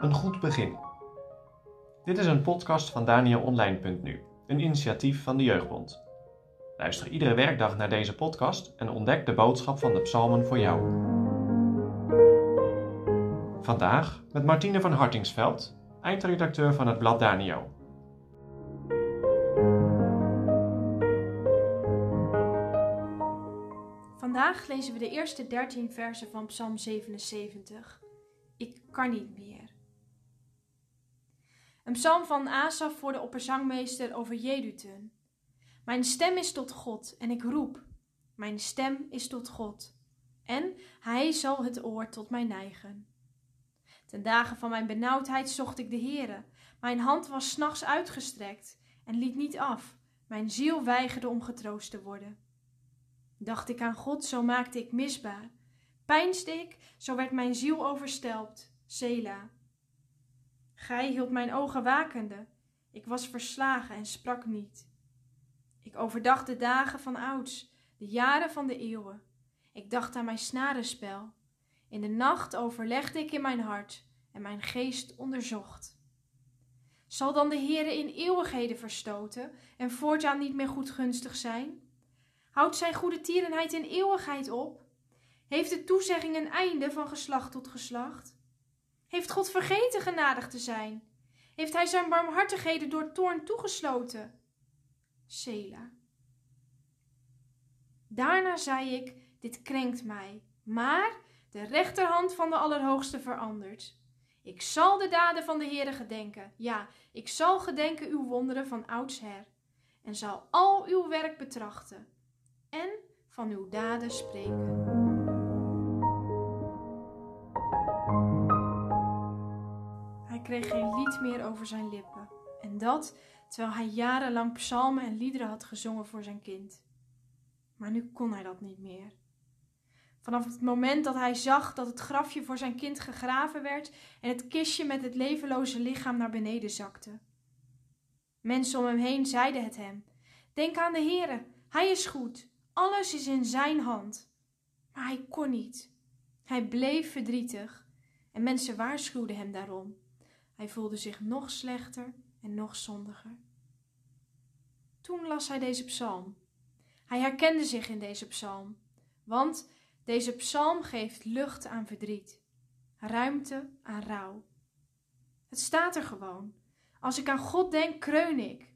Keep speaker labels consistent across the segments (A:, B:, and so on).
A: Een goed begin. Dit is een podcast van DanielOnline.nu, een initiatief van de Jeugdbond. Luister iedere werkdag naar deze podcast en ontdek de boodschap van de psalmen voor jou. Vandaag met Martine van Hartingsveld, eindredacteur van het blad Danio.
B: Vandaag lezen we de eerste 13 versen van Psalm 77. Ik kan niet meer. Een psalm van Asaf voor de opperzangmeester over Jedutun. Mijn stem is tot God en ik roep. Mijn stem is tot God. En hij zal het oor tot mij neigen. Ten dagen van mijn benauwdheid zocht ik de Heere. Mijn hand was s'nachts uitgestrekt en liet niet af. Mijn ziel weigerde om getroost te worden. Dacht ik aan God, zo maakte ik misbaar. Pijnsde ik, zo werd mijn ziel overstelpt. Sela. Gij hield mijn ogen wakende. Ik was verslagen en sprak niet. Ik overdacht de dagen van ouds, de jaren van de eeuwen. Ik dacht aan mijn snarenspel. In de nacht overlegde ik in mijn hart en mijn geest onderzocht. Zal dan de Heere in eeuwigheden verstoten en voortaan niet meer goedgunstig zijn? Houdt zijn goede tierenheid in eeuwigheid op? Heeft de toezegging een einde van geslacht tot geslacht? Heeft God vergeten genadig te zijn? Heeft hij zijn barmhartigheden door toorn toegesloten? Sela. Daarna zei ik: Dit krenkt mij, maar de rechterhand van de Allerhoogste verandert. Ik zal de daden van de Heere gedenken. Ja, ik zal gedenken uw wonderen van oudsher. En zal al uw werk betrachten. En van uw daden spreken. Hij kreeg geen lied meer over zijn lippen. En dat terwijl hij jarenlang psalmen en liederen had gezongen voor zijn kind. Maar nu kon hij dat niet meer. Vanaf het moment dat hij zag dat het grafje voor zijn kind gegraven werd en het kistje met het levenloze lichaam naar beneden zakte. Mensen om hem heen zeiden het hem: Denk aan de Heere, hij is goed, alles is in zijn hand. Maar hij kon niet. Hij bleef verdrietig en mensen waarschuwden hem daarom. Hij voelde zich nog slechter en nog zondiger. Toen las hij deze psalm. Hij herkende zich in deze psalm, want deze psalm geeft lucht aan verdriet, ruimte aan rouw. Het staat er gewoon. Als ik aan God denk, kreun ik.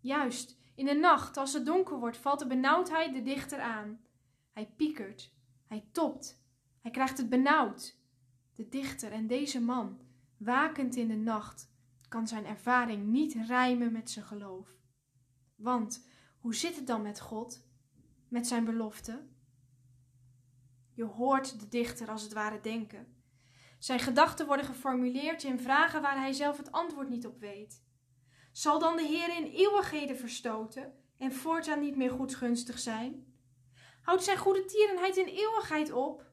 B: Juist, in de nacht, als het donker wordt, valt de benauwdheid de dichter aan. Hij piekert, hij topt, hij krijgt het benauwd. De dichter en deze man, wakend in de nacht, kan zijn ervaring niet rijmen met zijn geloof. Want hoe zit het dan met God, met zijn belofte? Je hoort de dichter als het ware denken. Zijn gedachten worden geformuleerd in vragen waar hij zelf het antwoord niet op weet. Zal dan de Heer in eeuwigheden verstoten en voortaan niet meer goedgunstig zijn? Houdt zijn goede tierenheid in eeuwigheid op?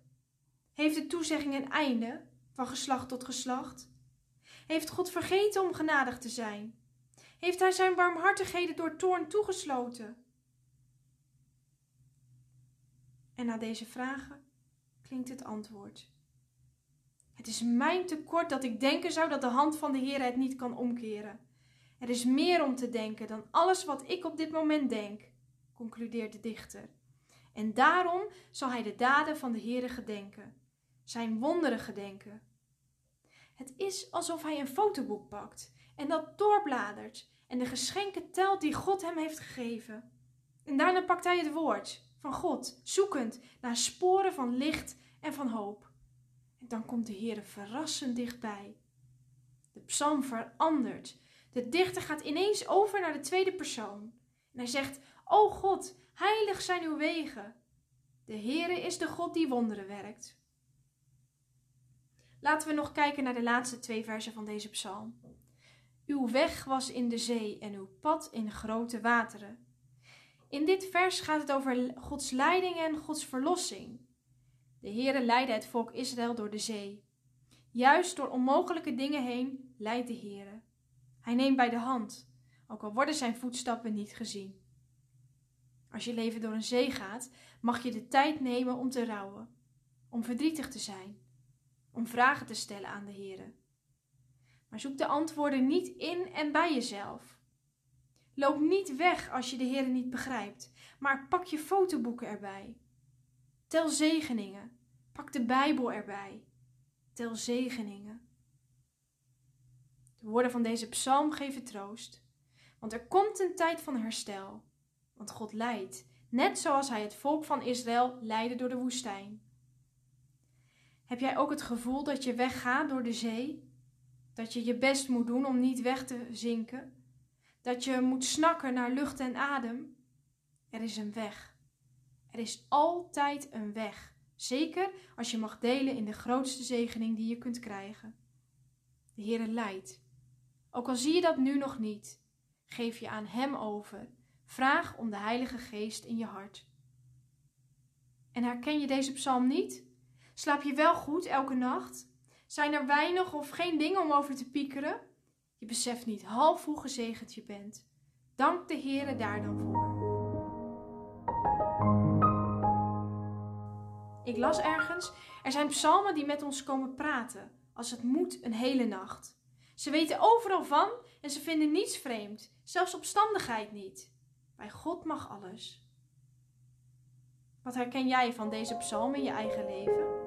B: Heeft de toezegging een einde, van geslacht tot geslacht? Heeft God vergeten om genadig te zijn? Heeft hij zijn barmhartigheden door toorn toegesloten? En na deze vragen klinkt het antwoord. Het is mijn tekort dat ik denken zou dat de hand van de Heer het niet kan omkeren. Er is meer om te denken dan alles wat ik op dit moment denk, concludeert de dichter. En daarom zal hij de daden van de Heere gedenken, zijn wonderen gedenken. Het is alsof hij een fotoboek pakt en dat doorbladert en de geschenken telt die God hem heeft gegeven. En daarna pakt hij het woord van God, zoekend naar sporen van licht en van hoop. En dan komt de Heer verrassend dichtbij. De psalm verandert. De dichter gaat ineens over naar de tweede persoon. En hij zegt: O God, heilig zijn uw wegen. De Heere is de God die wonderen werkt. Laten we nog kijken naar de laatste twee versen van deze psalm. Uw weg was in de zee en uw pad in grote wateren. In dit vers gaat het over Gods leiding en Gods verlossing. De Heere leidde het volk Israël door de zee. Juist door onmogelijke dingen heen leidt de Heere. Hij neemt bij de hand, ook al worden zijn voetstappen niet gezien. Als je leven door een zee gaat, mag je de tijd nemen om te rouwen, om verdrietig te zijn, om vragen te stellen aan de Heer. Maar zoek de antwoorden niet in en bij jezelf. Loop niet weg als je de Heer niet begrijpt, maar pak je fotoboeken erbij. Tel zegeningen. Pak de Bijbel erbij. Tel zegeningen. De woorden van deze psalm geven troost, want er komt een tijd van herstel. Want God leidt, net zoals Hij het volk van Israël leidde door de woestijn. Heb jij ook het gevoel dat je weggaat door de zee? Dat je je best moet doen om niet weg te zinken? Dat je moet snakken naar lucht en adem? Er is een weg. Er is altijd een weg. Zeker als je mag delen in de grootste zegening die je kunt krijgen. De Heere leidt. Ook al zie je dat nu nog niet, geef je aan Hem over. Vraag om de Heilige Geest in je hart. En herken je deze psalm niet? Slaap je wel goed elke nacht? Zijn er weinig of geen dingen om over te piekeren? Je beseft niet half hoe gezegend je bent. Dank de Heere daar dan voor. Ik las ergens, er zijn psalmen die met ons komen praten, als het moet een hele nacht. Ze weten overal van en ze vinden niets vreemd, zelfs opstandigheid niet. Bij God mag alles. Wat herken jij van deze psalm in je eigen leven?